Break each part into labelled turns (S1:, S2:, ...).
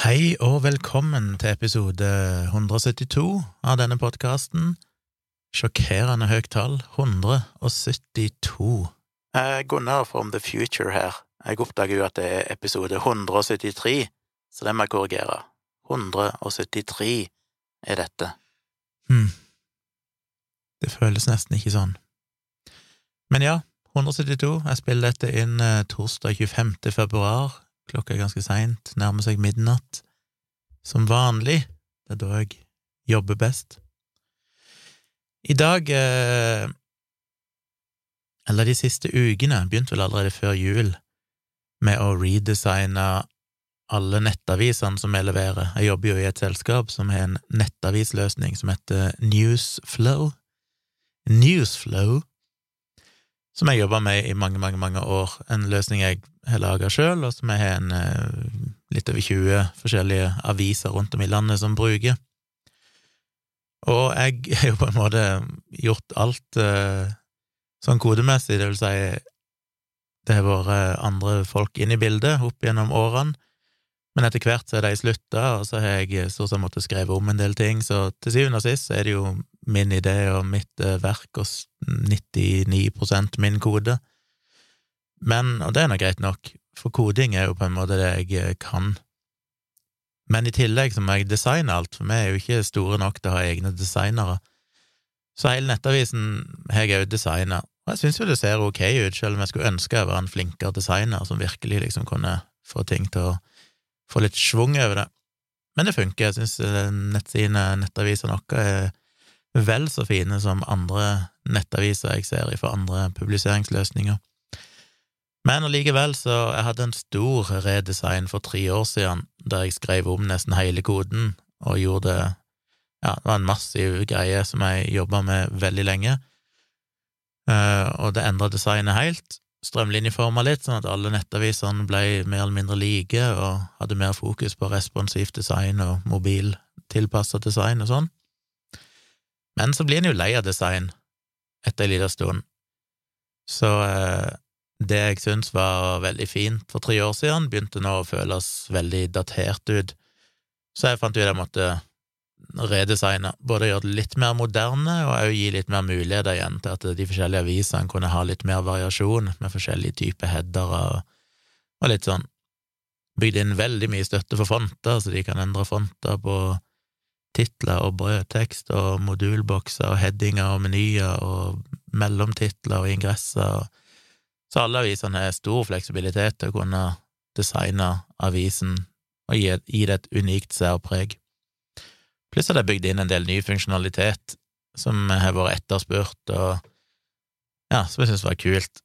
S1: Hei og velkommen til episode 172 av denne podkasten. Sjokkerende høyt tall, 172. Eh, Gunnar from the future her. Jeg oppdager jo at det er episode 173, så det må jeg korrigere. 173 er dette. Hm. Det føles nesten ikke sånn. Men ja, 172. Jeg spiller dette inn eh, torsdag 25. februar. Klokka er ganske seint, nærmer seg midnatt. Som vanlig. Det er da jeg jobber best. I dag eh, Eller de siste ukene, begynte vel allerede før jul, med å redesigne alle nettavisene som jeg leverer. Jeg jobber jo i et selskap som har en nettavisløsning som heter Newsflow. Newsflow, som jeg jobba med i mange, mange, mange år. En løsning jeg har laga sjøl, og som jeg har en eh, litt over 20 forskjellige aviser rundt om i landet som bruker. Og jeg har jo på en måte gjort alt eh, sånn kodemessig, det vil si det har vært andre folk inn i bildet opp gjennom årene, men etter hvert så er de slutta, og så har jeg stort sett måttet skrive om en del ting, så til syvende og sist er det jo min idé og mitt eh, verk og 99% min kode. Men, og det er nå greit nok, for koding er jo på en måte det jeg eh, kan. Men i tillegg så må jeg designe alt, for vi er jo ikke store nok til å ha egne designere. Så hele nettavisen har jeg òg designa, og jeg syns jo det ser ok ut, selv om jeg skulle ønske jeg var en flinkere designer som virkelig liksom kunne få ting til å få litt schwung over det. Men det funker, jeg syns eh, nettsidene, nettavisene våre er vel så fine som andre nettaviser jeg ser fra andre publiseringsløsninger. Men allikevel, så jeg hadde en stor redesign for tre år siden, der jeg skrev om nesten hele koden og gjorde det Ja, det var en massiv greie som jeg jobba med veldig lenge, uh, og det endra designet helt. Strømlinjeforma litt, sånn at alle nettavisene ble mer eller mindre like og hadde mer fokus på responsivt design og mobiltilpassa design og sånn. Men så blir en jo lei av design etter en liten stund, så uh, det jeg syns var veldig fint for tre år siden, begynte nå å føles veldig datert ut, så jeg fant ut jeg måtte redesigne, både gjøre det litt mer moderne og også gi litt mer muligheter igjen til at de forskjellige avisene kunne ha litt mer variasjon med forskjellige typer headere og, og litt sånn. Bygde inn veldig mye støtte for fonter, så de kan endre fonter på titler og brødtekst og modulbokser og headinger og menyer og mellomtitler og ingresser så alle avisene har stor fleksibilitet til å kunne designe avisen og gi, det et unikt særpreg. Pluss at det er bygd inn en del ny funksjonalitet som har vært etterspurt, og ja, som jeg synes var kult.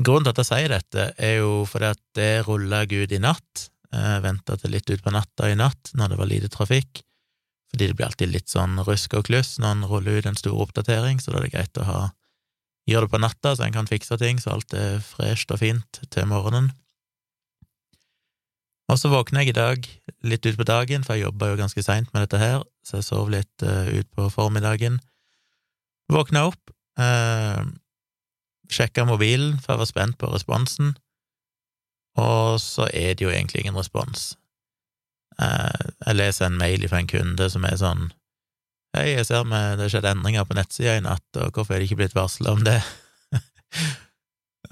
S1: Grunnen til at jeg sier dette, er jo fordi at det rulla ut i natt. Jeg venta til litt utpå natta i natt, når det var lite trafikk, fordi det blir alltid litt sånn rusk og kluss når en ruller ut en stor oppdatering, så da er det greit å ha Gjør det på natta, så en kan fikse ting, så alt er fresht og fint til morgenen. Og så våkner jeg i dag litt utpå dagen, for jeg jobba jo ganske seint med dette her, så jeg sov litt uh, utpå formiddagen. Våkna opp, uh, sjekka mobilen, for jeg var spent på responsen, og så er det jo egentlig ingen respons. Uh, jeg leser en mail fra en kunde som er sånn Hei, jeg ser med det har skjedd endringer på nettsida i natt, og hvorfor er det ikke blitt varsla om det?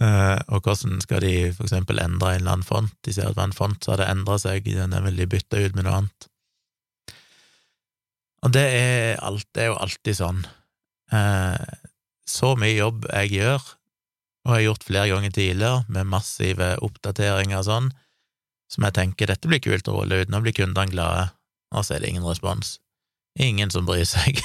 S1: uh, og hvordan skal de for eksempel endre en eller annen font? De ser at det var en font som hadde endra seg, den vil de bytte ut med noe annet. Og det er, alt, det er jo alltid sånn. Uh, så mye jobb jeg gjør, og jeg har gjort flere ganger tidligere, med massive oppdateringer og sånn, som jeg tenker dette blir kult å rulle ut, nå blir kundene glade, og så er det ingen respons. Ingen som bryr seg.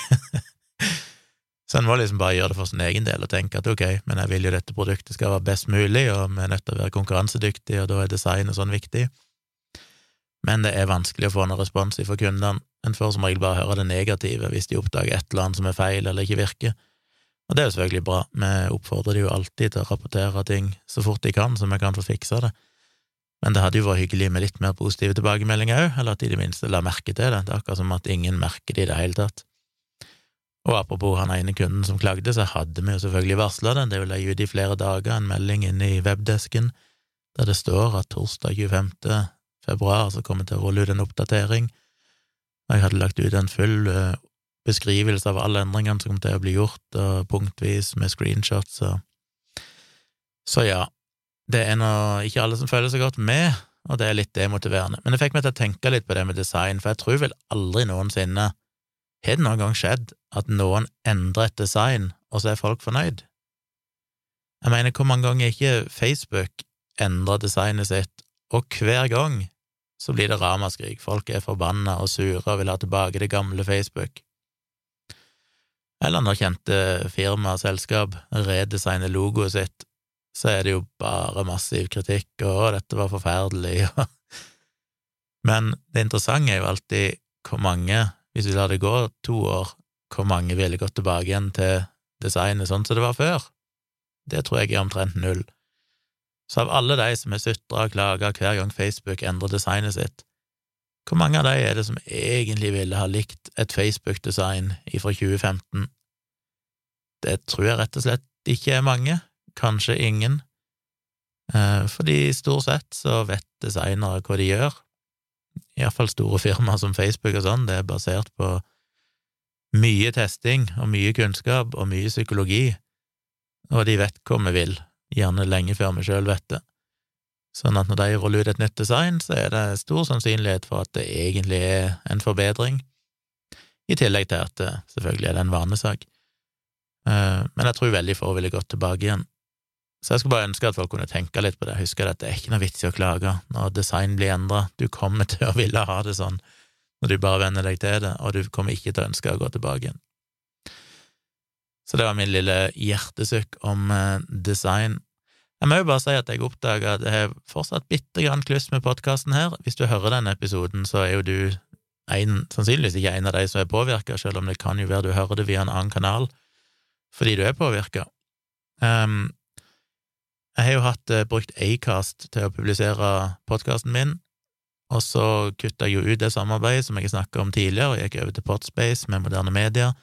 S1: så en må liksom bare gjøre det for sin egen del og tenke at ok, men jeg vil jo dette produktet skal være best mulig, og vi er nødt til å være konkurransedyktige, og da er design og sånn viktig. Men det er vanskelig å få noen respons fra kundene. En får som regel bare høre det negative hvis de oppdager et eller annet som er feil eller ikke virker. Og det er jo selvfølgelig bra, vi oppfordrer de jo alltid til å rapportere ting så fort de kan, så vi kan få fiksa det. Men det hadde jo vært hyggelig med litt mer positive tilbakemeldinger òg, eller at de i det minste la merke til det. Det er akkurat som at ingen merker det i det hele tatt. Og apropos han ene kunden som klagde, så hadde vi jo selvfølgelig varsla det. Det ville jeg ut i flere dager, en melding inne i webdesken der det står at torsdag 25. februar, så kommer det til å rulle ut en oppdatering. Jeg hadde lagt ut en full uh, beskrivelse av alle endringene som kom til å bli gjort, og punktvis med screenshots og Så ja, det er nå ikke alle som føler seg godt med, og det er litt demotiverende. Men det fikk meg til å tenke litt på det med design, for jeg tror vel aldri noensinne har det noen gang skjedd at noen endrer et design, og så er folk fornøyd? Jeg mener, hvor mange ganger ikke Facebook endrer designet sitt, og hver gang så blir det ramaskrik, folk er forbanna og sure og vil ha tilbake det gamle Facebook. Eller når kjente firma og selskap redesigner logoet sitt, så er det jo bare massiv kritikk, og 'dette var forferdelig', Men det interessante er jo alltid hvor mange, hvis vi lar det gå to år, hvor mange ville gått tilbake igjen til designet sånn som det var før. Det tror jeg er omtrent null. Så av alle de som har sutra og klaga hver gang Facebook endrer designet sitt, hvor mange av de er det som egentlig ville ha likt et Facebook-design fra 2015? Det tror jeg rett og slett ikke er mange, kanskje ingen, eh, fordi stort sett så vet designere hva de gjør, iallfall store firmaer som Facebook og sånn, det er basert på mye testing og mye kunnskap og mye psykologi, og de vet hva vi vil, gjerne lenge før vi sjøl vet det. Sånn at når de ruller ut et nytt design, så er det stor sannsynlighet for at det egentlig er en forbedring, i tillegg til at det selvfølgelig er det en vanesak. Eh, men jeg tror veldig få ville gått tilbake igjen. Så jeg skulle bare ønske at folk kunne tenke litt på det, huske at det er ikke noe vits i å klage når design blir endra, du kommer til å ville ha det sånn når du bare venner deg til det, og du kommer ikke til å ønske å gå tilbake igjen. Så det var min lille hjertesukk om eh, design. Jeg må jo bare si at jeg oppdaga at jeg har fortsatt bitte grann kluss med podkasten her. Hvis du hører denne episoden, så er jo du en, sannsynligvis ikke en av de som er påvirka, selv om det kan jo være du hører det via en annen kanal fordi du er påvirka. Um, ehm, jeg har jo hatt uh, brukt Acast til å publisere podkasten min, og så kutta jeg jo ut det samarbeidet som jeg snakka om tidligere, og gikk over til Podspace med moderne medier.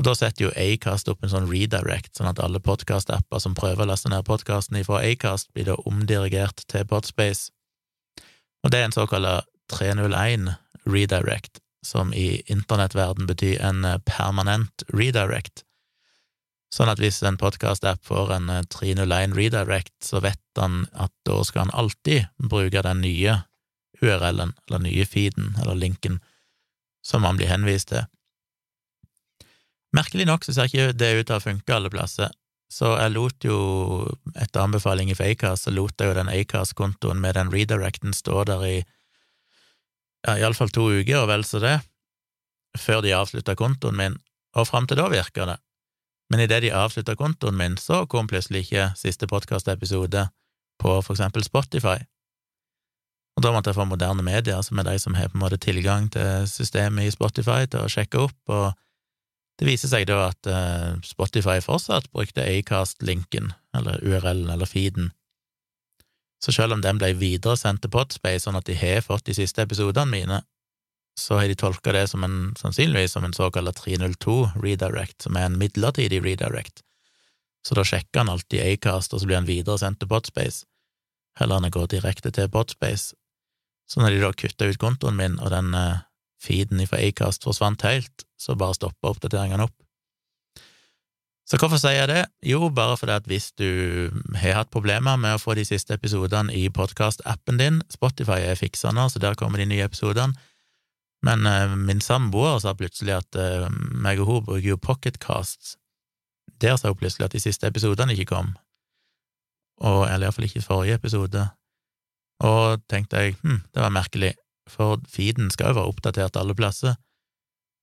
S1: Og da setter jo Acast opp en sånn redirect, sånn at alle podkastapper som prøver å laste ned podkasten fra Acast, blir da omdirigert til Podspace. Og det er en såkalt 301 redirect, som i internettverden betyr en eh, permanent redirect. Sånn at hvis en podkast-app får en 301 eh, redirect, så vet han at da skal han alltid bruke den nye URL-en, eller nye feeden, eller linken, som han blir henvist til. Merkelig nok så ser ikke det ut til å funke alle plasser, så jeg lot jo, etter anbefaling fra Acast, så lot jeg jo den Acast-kontoen med den redirecten stå der i ja, iallfall to uker, og vel så det, før de avslutta kontoen min, og fram til da virka det. Men idet de avslutta kontoen min, så kom plutselig ikke siste podkastepisode på for eksempel Spotify. Og da måtte jeg få moderne medier, som er de som har på en måte tilgang til systemet i Spotify, til å sjekke opp, og det viser seg da at uh, Spotify fortsatt brukte Acast-linken, eller URL-en, eller feeden. Så selv om den ble videresendt til Podspace, sånn at de har fått de siste episodene mine, så har de tolka det som en, sannsynligvis som en såkalt 302 redirect, som er en midlertidig redirect. Så da sjekker han alltid Acast, og så blir han videresendt til Botspace heller enn å gå direkte til Botspace Så når de da kutta ut kontoen min, og den uh, feeden fra Acast forsvant helt, så bare stoppa oppdateringene opp. Så hvorfor sier jeg det? Jo, bare fordi at hvis du har hatt problemer med å få de siste episodene i podkast-appen din Spotify er fiksa nå, så der kommer de nye episodene. Men uh, min samboer sa plutselig at uh, meg og hun bruker jo Pocketcasts. Der sa hun plutselig at de siste episodene ikke kom, og, eller iallfall ikke forrige episode. Og tenkte jeg hm, det var merkelig, for feeden skal jo være oppdatert alle plasser.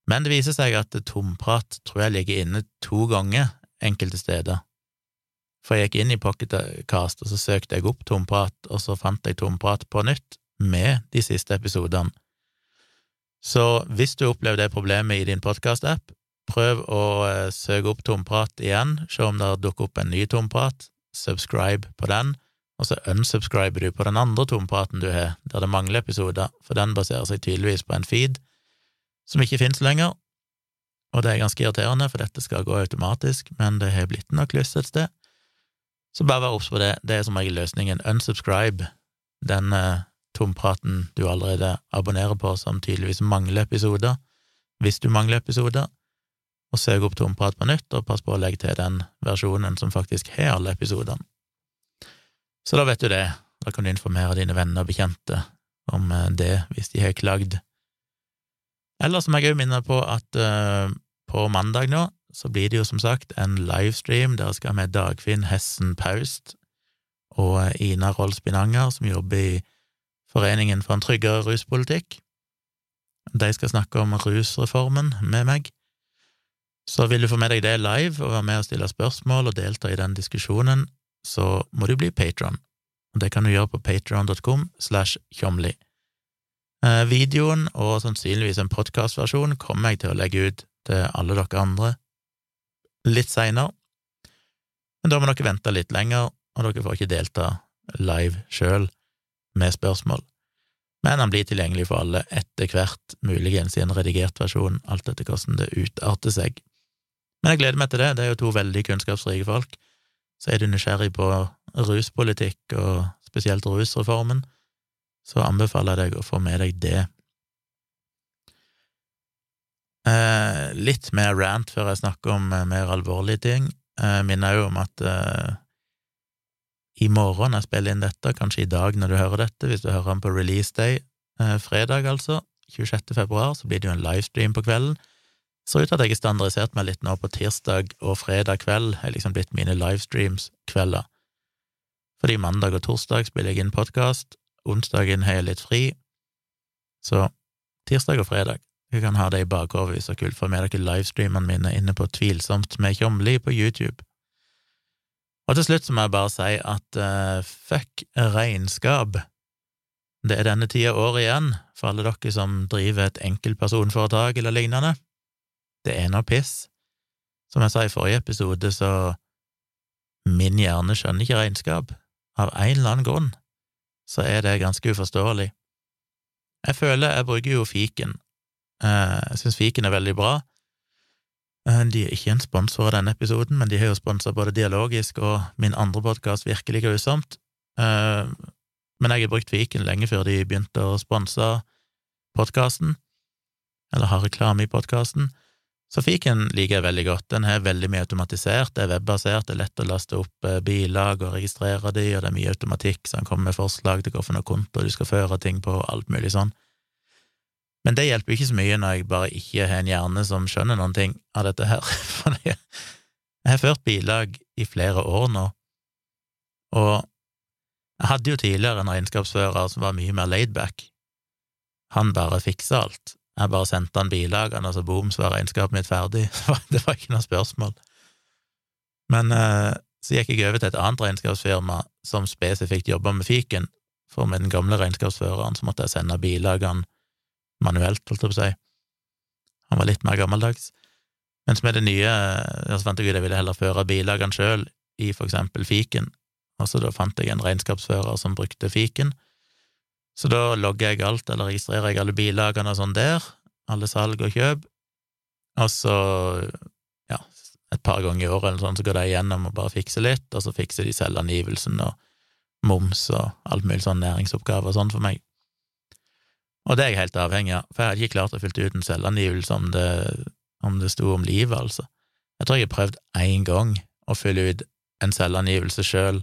S1: Men det viser seg at tomprat tror jeg ligger inne to ganger enkelte steder. For jeg gikk inn i Pocketcast, og så søkte jeg opp tomprat, og så fant jeg tomprat på nytt med de siste episodene. Så hvis du opplever det problemet i din podkast-app, prøv å eh, søke opp tomprat igjen, se om det dukker opp en ny tomprat, subscribe på den, og så unsubscriber du på den andre tompraten du har, der det mangler episoder, for den baserer seg tydeligvis på en feed som ikke finnes lenger, og det er ganske irriterende, for dette skal gå automatisk, men det har blitt noe kluss et sted. Så bare vær obs på det, det er som regel løsningen. Unsubscribe. Den uh, Tompraten du allerede abonnerer på, som tydeligvis mangler episoder, hvis du mangler episoder, og søk opp Tomprat på nytt, og pass på å legge til den versjonen som faktisk har alle episodene. Så da vet du det, da kan du informere dine venner og bekjente om eh, det hvis de har klagd. Ellers må jeg òg minne på at uh, på mandag nå så blir det jo som sagt en livestream der skal vi Dagfinn Hessen Paust og Ina Rolls Binanger, som jobber i Foreningen for en tryggere ruspolitikk. De skal snakke om rusreformen med meg. Så vil du få med deg det live og være med og stille spørsmål og delta i den diskusjonen, så må du bli patron. Det kan du gjøre på patron.com slash tjomli. Eh, videoen og sannsynligvis en podkastversjon kommer jeg til å legge ut til alle dere andre litt seinere, men da må dere vente litt lenger, og dere får ikke delta live sjøl med spørsmål. Men han blir tilgjengelig for alle etter hvert, muligens i en redigert versjon, alt etter hvordan det utarter seg. Men jeg gleder meg til det, det er jo to veldig kunnskapsrike folk. Så er du nysgjerrig på ruspolitikk, og spesielt rusreformen, så anbefaler jeg deg å få med deg det. Eh, litt mer rant før jeg snakker om eh, mer alvorlige ting. Jeg minner jo om at eh, i morgen jeg spiller inn dette, kanskje i dag når du hører dette, hvis du hører den på release day, eh, fredag altså, 26. februar, så blir det jo en livestream på kvelden. Ser ut til at jeg har standardisert meg litt nå på tirsdag og fredag kveld, har liksom blitt mine livestreams-kvelder. Fordi mandag og torsdag spiller jeg inn podkast, onsdagen har jeg litt fri, så tirsdag og fredag. Jeg kan ha det i bakhodet hvis dere vil få med dere livestreamene mine inne på Tvilsomt med Tjomli på YouTube. Og til slutt må jeg bare si at uh, fuck regnskap. Det er denne tida året igjen for alle dere som driver et enkeltpersonforetak eller lignende. Det er noe piss. Som jeg sa i forrige episode, så min hjerne skjønner ikke regnskap. Av en eller annen grunn så er det ganske uforståelig. Jeg føler jeg bruker jo fiken. Uh, jeg syns fiken er veldig bra. Eh, de er ikke en sponsor av denne episoden, men de har jo sponsa både Dialogisk og min andre podkast Virkelig grusomt. Eh, men jeg har brukt Viken lenge før de begynte å sponse podkasten, eller ha reklame i podkasten. Så Fiken liker jeg veldig godt. Den er veldig mye automatisert, det er webbasert, det er lett å laste opp eh, bilag og registrere de, og det er mye automatikk, så han kommer med forslag til hvilken konto du skal føre ting på, og alt mulig sånn. Men det hjelper ikke så mye når jeg bare ikke har en hjerne som skjønner noen ting av dette her. For jeg har ført bilag i flere år nå, og jeg hadde jo tidligere en regnskapsfører som var mye mer laidback. Han bare fiksa alt. Jeg bare sendte han bilagene, og så boom, så var regnskapet mitt ferdig. Det var ikke noe spørsmål. Men eh, så gikk jeg over til et annet regnskapsfirma som spesifikt jobba med fiken, for med den gamle regnskapsføreren så måtte jeg sende bilagene manuelt, holdt jeg på å si. Han var litt mer gammeldags. Mens med det nye så fant jeg ut jeg ville heller føre bilagene sjøl, i for eksempel fiken, og så da fant jeg en regnskapsfører som brukte fiken. Så da logger jeg alt, eller registrerer jeg alle bilagene og sånn der, alle salg og kjøp, og så, ja, et par ganger i året eller sånn, så går de igjennom og bare fikser litt, og så fikser de selvangivelsen og moms og alt mulig sånn næringsoppgaver og sånn for meg. Og det er jeg helt avhengig av, for jeg hadde ikke klart å fylle ut en selvangivelse om det, om det sto om livet, altså. Jeg tror jeg har prøvd én gang å fylle ut en selvangivelse sjøl,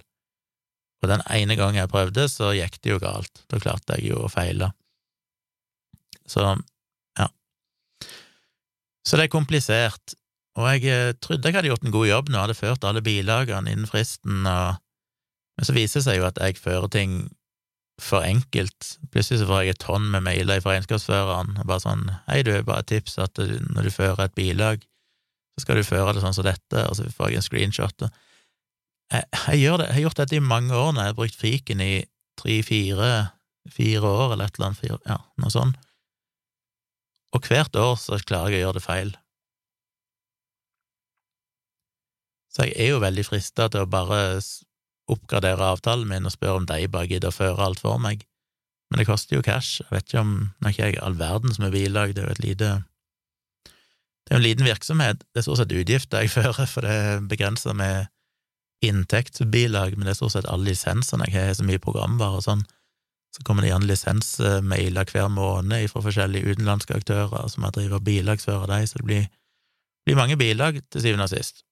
S1: og den ene gangen jeg prøvde, så gikk det jo galt. Da klarte jeg jo å feile. Så, ja. Så det er komplisert, og jeg eh, trodde jeg hadde gjort en god jobb nå, hadde ført alle bilagene innen fristen, og... men så viser det seg jo at jeg fører ting for enkelt. Plutselig så får jeg et tonn med mailer fra regnskapsføreren, og bare sånn Hei, du, bare et tips at du, når du fører et bilag, så skal du føre det sånn som dette, og så får jeg en screenshot. Jeg, jeg, gjør det, jeg har gjort dette i mange år nå, jeg har brukt fiken i tre-fire fire år, eller et eller annet, fire, ja, noe sånt. Og hvert år så klarer jeg å gjøre det feil. Så jeg er jo veldig frista til å bare oppgradere avtalen min og spørre om de bare gidder å føre alt for meg. Men det koster jo cash. Jeg vet ikke om Nå er ikke jeg all verden som er bilag, det er jo et lite Det er jo en liten virksomhet. Det er stort sett utgifter jeg fører, for det er begrensa med inntektsbilag, men det er stort sett alle lisensene jeg har, så mye programvare og sånn. Så kommer det gjerne lisensmailer hver måned fra forskjellige utenlandske aktører som har drevet og bilagsfører dem, så det blir, blir mange bilag til syvende og sist.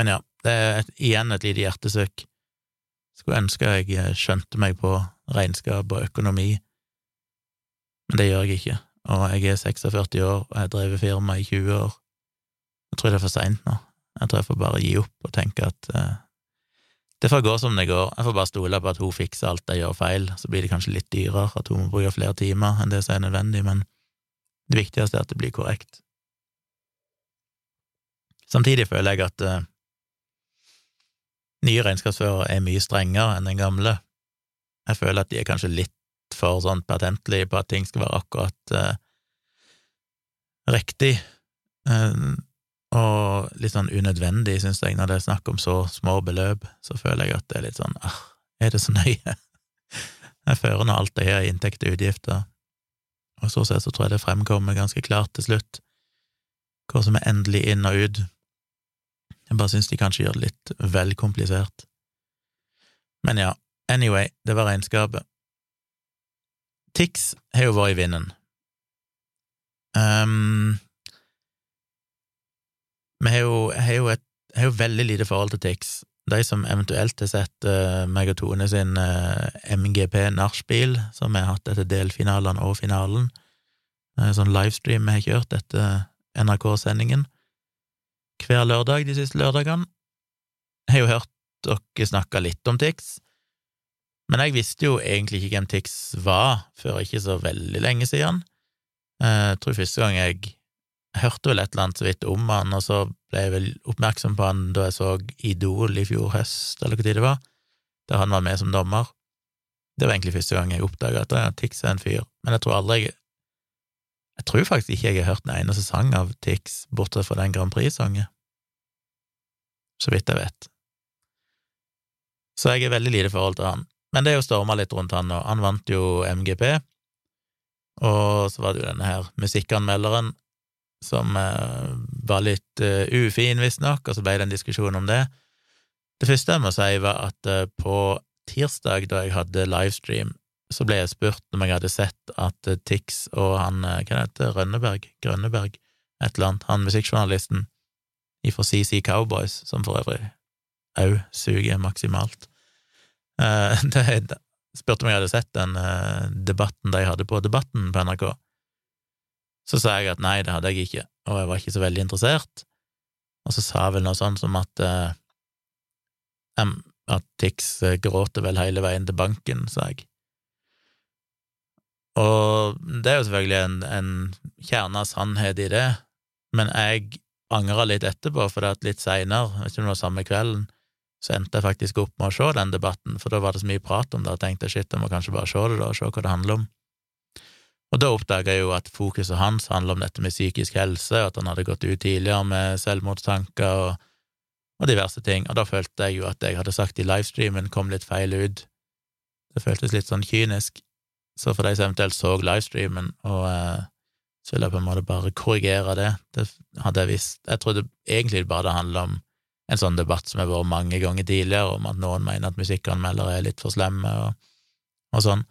S1: Men ja, det er et, igjen et lite hjertesøk. Skulle ønske jeg eh, skjønte meg på regnskap og økonomi, men det gjør jeg ikke, og jeg er 46 år og jeg har drevet firma i 20 år. Jeg tror det er for seint nå. Jeg tror jeg får bare gi opp og tenke at eh, det får gå som det går. Jeg får bare stole på at hun fikser alt jeg gjør feil. Så blir det kanskje litt dyrere, at hun må bruke flere timer enn det som er nødvendig, men det viktigste er at det blir korrekt. Samtidig føler jeg at uh, nye regnskapsførere er mye strengere enn den gamle. Jeg føler at de er kanskje litt for sånn patentlige på at ting skal være akkurat eh, riktig. eh, og litt sånn unødvendig, syns jeg, når det er snakk om så små beløp, så føler jeg at det er litt sånn ah, er det så nøye? Jeg fører nå alt det her i inntekter og utgifter, og så sett så tror jeg det fremkommer ganske klart til slutt hva som er endelig inn og ut. Jeg bare syns de kanskje gjør det litt vel komplisert. Men ja, anyway, det var regnskapet. Tix har jo vært i vinden. Um, vi har jo, har jo, et, har jo veldig lite forhold til Tix. De som eventuelt har sett uh, meg og Tone sin uh, MGP nachspiel, som vi har hatt etter delfinalene og finalen, uh, sånn livestream vi har kjørt etter NRK-sendingen hver lørdag de siste lørdagene, jeg har jo hørt dere snakke litt om Tix, men jeg visste jo egentlig ikke hvem Tix var før ikke så veldig lenge siden. Jeg tror første gang jeg hørte vel et eller annet så vidt om han, og så ble jeg vel oppmerksom på han da jeg så Idol i fjor høst, eller hva tid det var, der han var med som dommer. Det var egentlig første gang jeg oppdaga at Tix er en fyr, men jeg tror aldri jeg Jeg tror faktisk ikke jeg har hørt en eneste sang av Tix, bortsett fra den Grand Prix-sangen, så vidt jeg vet. Så jeg er veldig lite forhold til han. Men det er jo storma litt rundt han nå. Han vant jo MGP, og så var det jo denne her musikkanmelderen som eh, var litt uh, ufin, visstnok, og så ble det en diskusjon om det. Det første jeg må si, var at uh, på tirsdag, da jeg hadde livestream, så ble jeg spurt om jeg hadde sett at uh, Tix og han Hva heter Rønneberg? Grønneberg? Et eller annet. Han musikkjournalisten ifra CC Cowboys, som for øvrig òg suger maksimalt. det spurte om jeg hadde sett den debatten de hadde på Debatten på NRK. Så sa jeg at nei, det hadde jeg ikke, og jeg var ikke så veldig interessert. Og så sa jeg vel noe sånt som at uh, at Tix gråter vel hele veien til banken, sa jeg. Og det er jo selvfølgelig en, en kjerne av sannhet i det, men jeg angra litt etterpå, for at litt seinere, ikke det var samme kvelden, så endte jeg faktisk opp med å se den debatten, for da var det så mye prat om det, og tenkte shit, jeg må kanskje bare se det, da, og se hva det handler om. Og da oppdaga jeg jo at fokuset hans handler om dette med psykisk helse, og at han hadde gått ut tidligere med selvmordstanker og, og diverse ting, og da følte jeg jo at det jeg hadde sagt i livestreamen, kom litt feil ut. Det føltes litt sånn kynisk. Så for de som eventuelt så livestreamen, og eh, så vil jeg på en måte bare korrigere det. Det hadde jeg visst. Jeg trodde egentlig bare det handla om en sånn debatt som har vært mange ganger tidligere, om at noen mener at musikkanmeldere er litt for slemme, og, og sånn.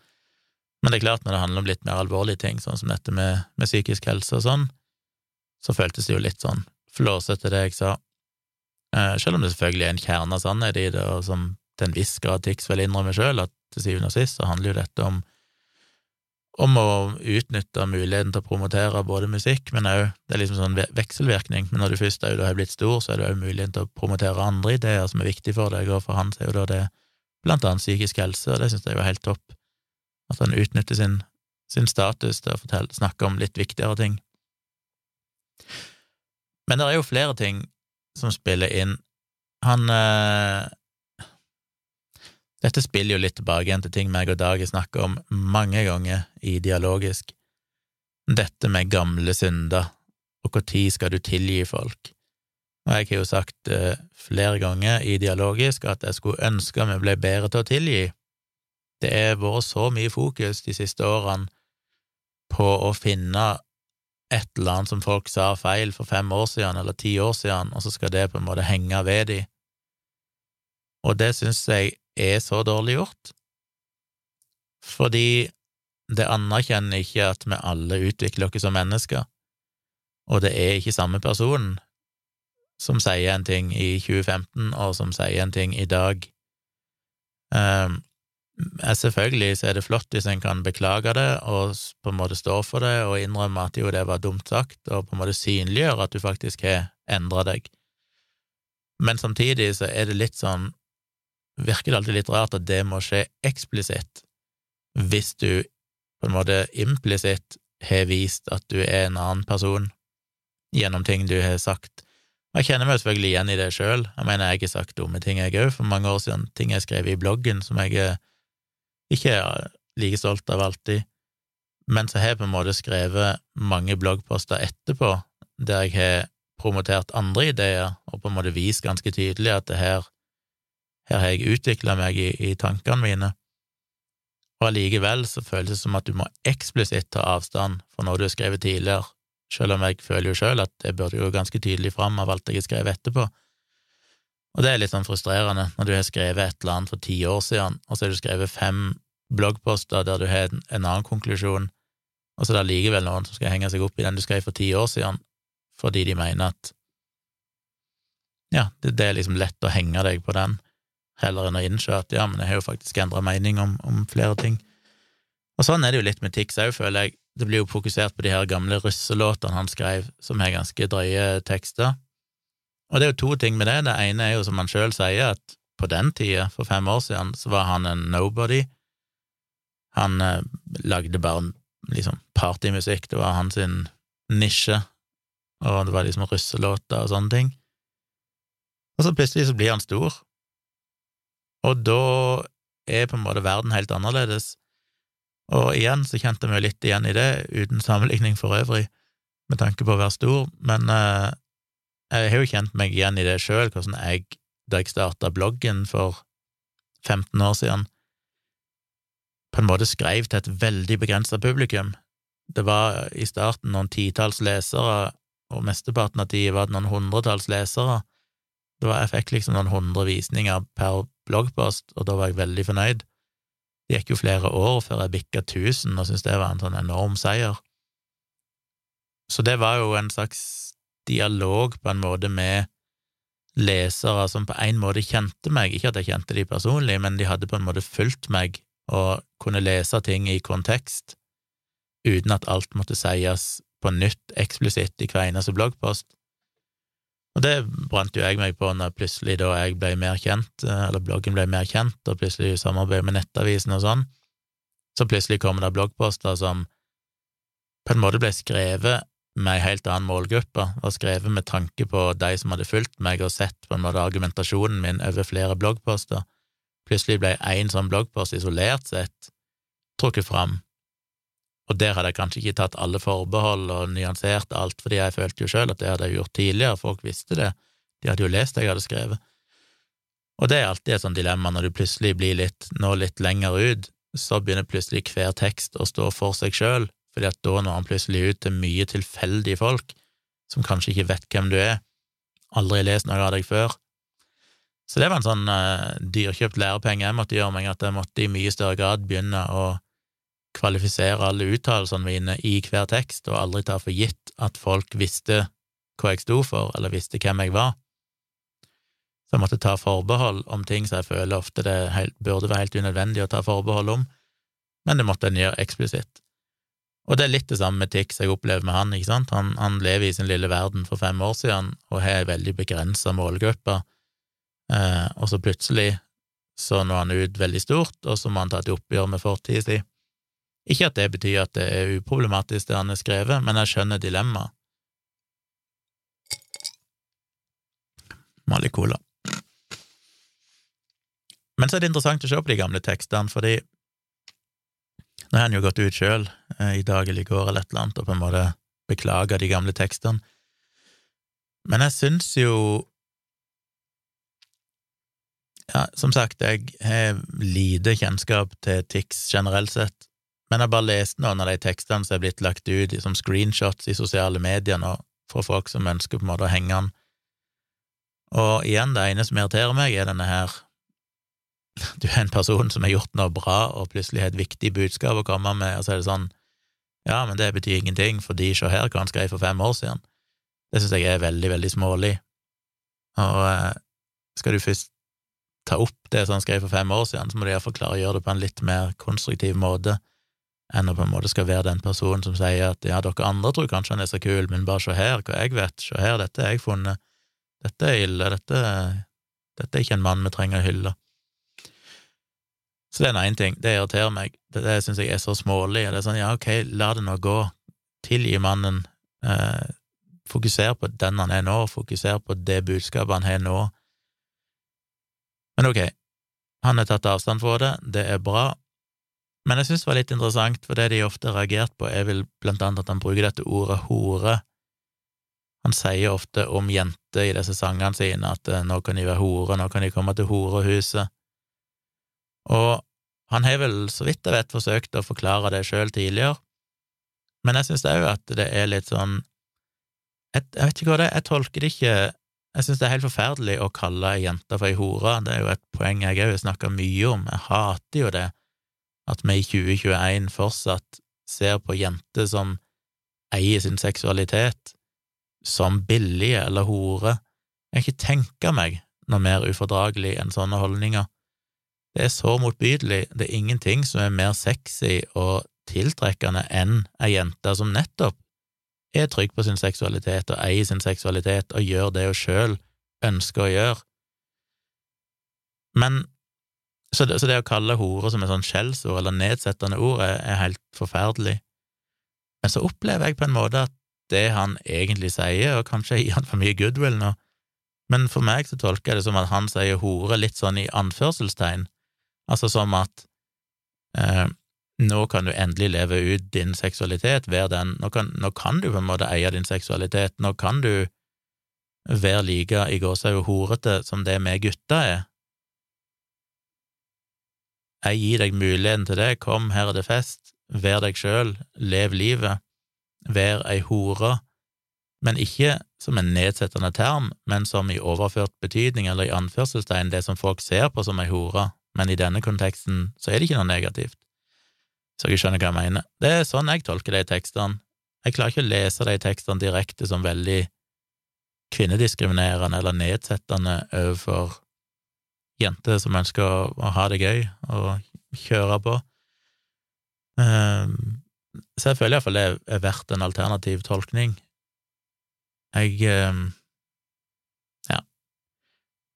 S1: Men det er klart, når det handler om litt mer alvorlige ting, sånn som dette med, med psykisk helse og sånn, så føltes det jo litt sånn flåsete, det jeg sa. Eh, selv om det selvfølgelig er en kjerne av sannhet i det, og som til en viss grad Tix vil innrømme sjøl, at til syvende og sist så handler jo dette om, om å utnytte muligheten til å promotere både musikk, men òg Det er liksom sånn vekselvirkning, men når du først har blitt stor, så er det òg muligheten til å promotere andre ideer som er viktige for deg, og for han er jo da det blant annet psykisk helse, og det synes jeg er helt topp. At han utnytter sin, sin status til å fortelle, snakke om litt viktigere ting. Men det er jo flere ting som spiller inn. Han øh, Dette spiller jo litt tilbake igjen til ting meg og Dag har snakket om mange ganger i Dialogisk. Dette med gamle synder, og når skal du tilgi folk? Og jeg har jo sagt eh, flere ganger i Dialogisk at jeg skulle ønske vi ble bedre til å tilgi, det har vært så mye fokus de siste årene på å finne et eller annet som folk sa feil for fem år siden eller ti år siden, og så skal det på en måte henge ved dem. Og det synes jeg er så dårlig gjort. fordi det anerkjenner ikke at vi alle utvikler oss som mennesker, og det er ikke samme person som sier en ting i 2015, og som sier en ting i dag. Um, selvfølgelig så er det flott hvis en kan beklage det og på en måte stå for det og innrømme at jo, det var dumt sagt, og på en måte synliggjøre at du faktisk har endra deg. Men samtidig så er det litt sånn Virker det alltid litt rart at det må skje eksplisitt, hvis du på en måte implisitt har vist at du er en annen person gjennom ting du har sagt. Jeg kjenner meg selvfølgelig igjen i det sjøl. Jeg mener, jeg har sagt dumme ting, jeg òg, for mange år siden. Ting jeg skrev i bloggen som jeg er ikke er like stolt av alltid, men så har jeg på en måte skrevet mange bloggposter etterpå der jeg har promotert andre ideer og på en måte vist ganske tydelig at det her, her har jeg utvikla meg i, i, tankene mine. Og allikevel så føles det som at du må eksplisitt ta avstand fra noe du har skrevet tidligere, selv om jeg føler jo sjøl at det burde jo ganske tydelig fram av alt jeg har skrevet etterpå. Og det er litt sånn frustrerende når du har skrevet et eller annet for ti år siden, og så har du skrevet fem bloggposter der du har en, annen konklusjon, og så er det allikevel noen som skal henge seg opp i den du skrev for ti år siden, fordi de mener at ja, det, det, er liksom lett å henge deg på den, heller enn å innse at ja, men jeg har jo faktisk endra mening om, om, flere ting. Og sånn er det jo litt med Tix òg, føler jeg. Det blir jo fokusert på de her gamle russelåtene han skrev, som har ganske drøye tekster. Og det er jo to ting med det. Det ene er jo, som han sjøl sier, at på den tida, for fem år siden, så var han en nobody. Han eh, lagde bare liksom partymusikk, det var hans nisje, og det var liksom russelåter og sånne ting. Og så plutselig så blir han stor, og da er på en måte verden helt annerledes. Og igjen så kjente vi litt igjen i det, uten sammenligning for øvrig, med tanke på å være stor, men uh, jeg har jo kjent meg igjen i det sjøl, hvordan jeg, da jeg starta bloggen for 15 år siden, på en måte skrev til et veldig begrensa publikum. Det var i starten noen titalls lesere, og mesteparten av tida var det noen hundretalls lesere. Var, jeg fikk liksom noen hundre visninger per bloggpost, og da var jeg veldig fornøyd. Det gikk jo flere år før jeg bikka 1000, og syntes det var en sånn enorm seier. Så det var jo en slags dialog på en måte med lesere som på en måte kjente meg, ikke at jeg kjente de personlig, men de hadde på en måte fulgt meg og kunne lese ting i kontekst, uten at alt måtte sies på nytt eksplisitt i hver eneste bloggpost. Og det brant jo jeg meg på når plutselig da jeg ble mer kjent, eller bloggen ble mer kjent, og plutselig samarbeid med Nettavisen og sånn, så plutselig kommer det bloggposter som på en måte ble skrevet med ei helt annen målgruppe, og skrevet med tanke på de som hadde fulgt meg og sett på en måte argumentasjonen min over flere bloggposter. Plutselig ble én sånn bloggpost isolert sett trukket fram, og der hadde jeg kanskje ikke tatt alle forbehold og nyansert alt, fordi jeg følte jo sjøl at det hadde jeg gjort tidligere, folk visste det, de hadde jo lest det jeg hadde skrevet. Og det er alltid et sånt dilemma når du plutselig blir litt, nå litt lenger ut, så begynner plutselig hver tekst å stå for seg sjøl, fordi at da når han plutselig ut til mye tilfeldige folk som kanskje ikke vet hvem du er, aldri lest noe av deg før. Så det var en sånn uh, dyrkjøpt lærepenge jeg måtte gjøre meg, at jeg måtte i mye større grad begynne å kvalifisere alle uttalelsene mine i hver tekst, og aldri ta for gitt at folk visste hva jeg sto for, eller visste hvem jeg var. Så jeg måtte ta forbehold om ting som jeg føler ofte det helt, burde være helt unødvendig å ta forbehold om, men det måtte en gjøre eksplisitt. Og det er litt det samme med Tix jeg opplever med han, ikke sant, han, han lever i sin lille verden for fem år siden og har ei veldig begrensa målgruppe, eh, og så plutselig så når han ut veldig stort, og så må han ta et oppgjør med fortida si. Ikke at det betyr at det er uproblematisk, det han har skrevet, men jeg skjønner dilemmaet. Mali Cola. Men så er det interessant å se på de gamle tekstene, fordi nå har han jo gått ut sjøl, eh, i dag eller i går eller et eller annet, og på en måte beklaga de gamle tekstene. Men jeg syns jo Ja, som sagt, jeg har lite kjennskap til Tix generelt sett, men jeg bare leste noen av de tekstene som er blitt lagt ut som screenshots i sosiale medier nå, for folk som ønsker på en måte å henge den. Og igjen, det ene som irriterer meg, er denne her du er en person som har gjort noe bra, og plutselig har et viktig budskap å komme med, og så er det sånn ja, men det betyr ingenting, fordi se her hva han skrev for fem år siden. Det synes jeg er veldig, veldig smålig. Og eh, skal du først ta opp det som han skrev for fem år siden, så må du iallfall klare å gjøre det på en litt mer konstruktiv måte enn å på en måte skal være den personen som sier at ja, dere andre tror kanskje han er så kul, men bare se her hva jeg vet, se her, dette har jeg funnet, dette er ille, dette, dette er ikke en mann vi trenger å hylle. Så det er én ting, det irriterer meg, det, det syns jeg er så smålig, det er sånn ja, ok, la det nå gå, tilgi mannen, eh, fokuser på den han er nå, fokuser på det budskapet han har nå. Men ok, han har tatt avstand fra det, det er bra, men jeg synes det var litt interessant, for det de ofte har reagert på, er vel blant annet at han bruker dette ordet hore. Han sier ofte om jenter i disse sangene sine at eh, nå kan de være hore, nå kan de komme til horehuset. Og han har vel, så vidt jeg vet, forsøkt å forklare det sjøl tidligere, men jeg synes òg at det er litt sånn jeg, vet ikke hva det er, jeg tolker det ikke Jeg synes det er helt forferdelig å kalle ei jente for ei hore, det er jo et poeng jeg òg har snakka mye om, jeg hater jo det, at vi i 2021 fortsatt ser på jenter som eier sin seksualitet, som billige eller hore. Jeg kan ikke tenke meg noe mer ufordragelig enn sånne holdninger. Det er så motbydelig, det er ingenting som er mer sexy og tiltrekkende enn ei jente som nettopp er trygg på sin seksualitet og eier sin seksualitet og gjør det hun sjøl ønsker å gjøre. Men så det, så det, å kalle hore som et sånn skjellsord eller nedsettende ord er, er, helt forferdelig. Men så opplever jeg på en måte at det han egentlig sier, og kanskje gir han for mye goodwill nå, men for meg så tolker jeg det som at han sier hore litt sånn i anførselstegn, Altså som at eh, nå kan du endelig leve ut din seksualitet, være den nå kan, nå kan, du på en måte eie din seksualitet, nå kan du være like i gåsehud horete som det vi gutter er. Jeg gir deg muligheten til det, kom, her er det fest, vær deg sjøl, lev livet, vær ei hore, men ikke som en nedsettende term, men som i overført betydning eller i anførselstegn det som folk ser på som ei hore, men i denne konteksten så er det ikke noe negativt. Så jeg skjønner hva jeg mener. Det er sånn jeg tolker de tekstene. Jeg klarer ikke å lese de tekstene direkte som veldig kvinnediskriminerende eller nedsettende overfor jenter som ønsker å, ha det gøy og kjøre på. Um, så jeg føler iallfall det er verdt en alternativ tolkning. Jeg um, Ja.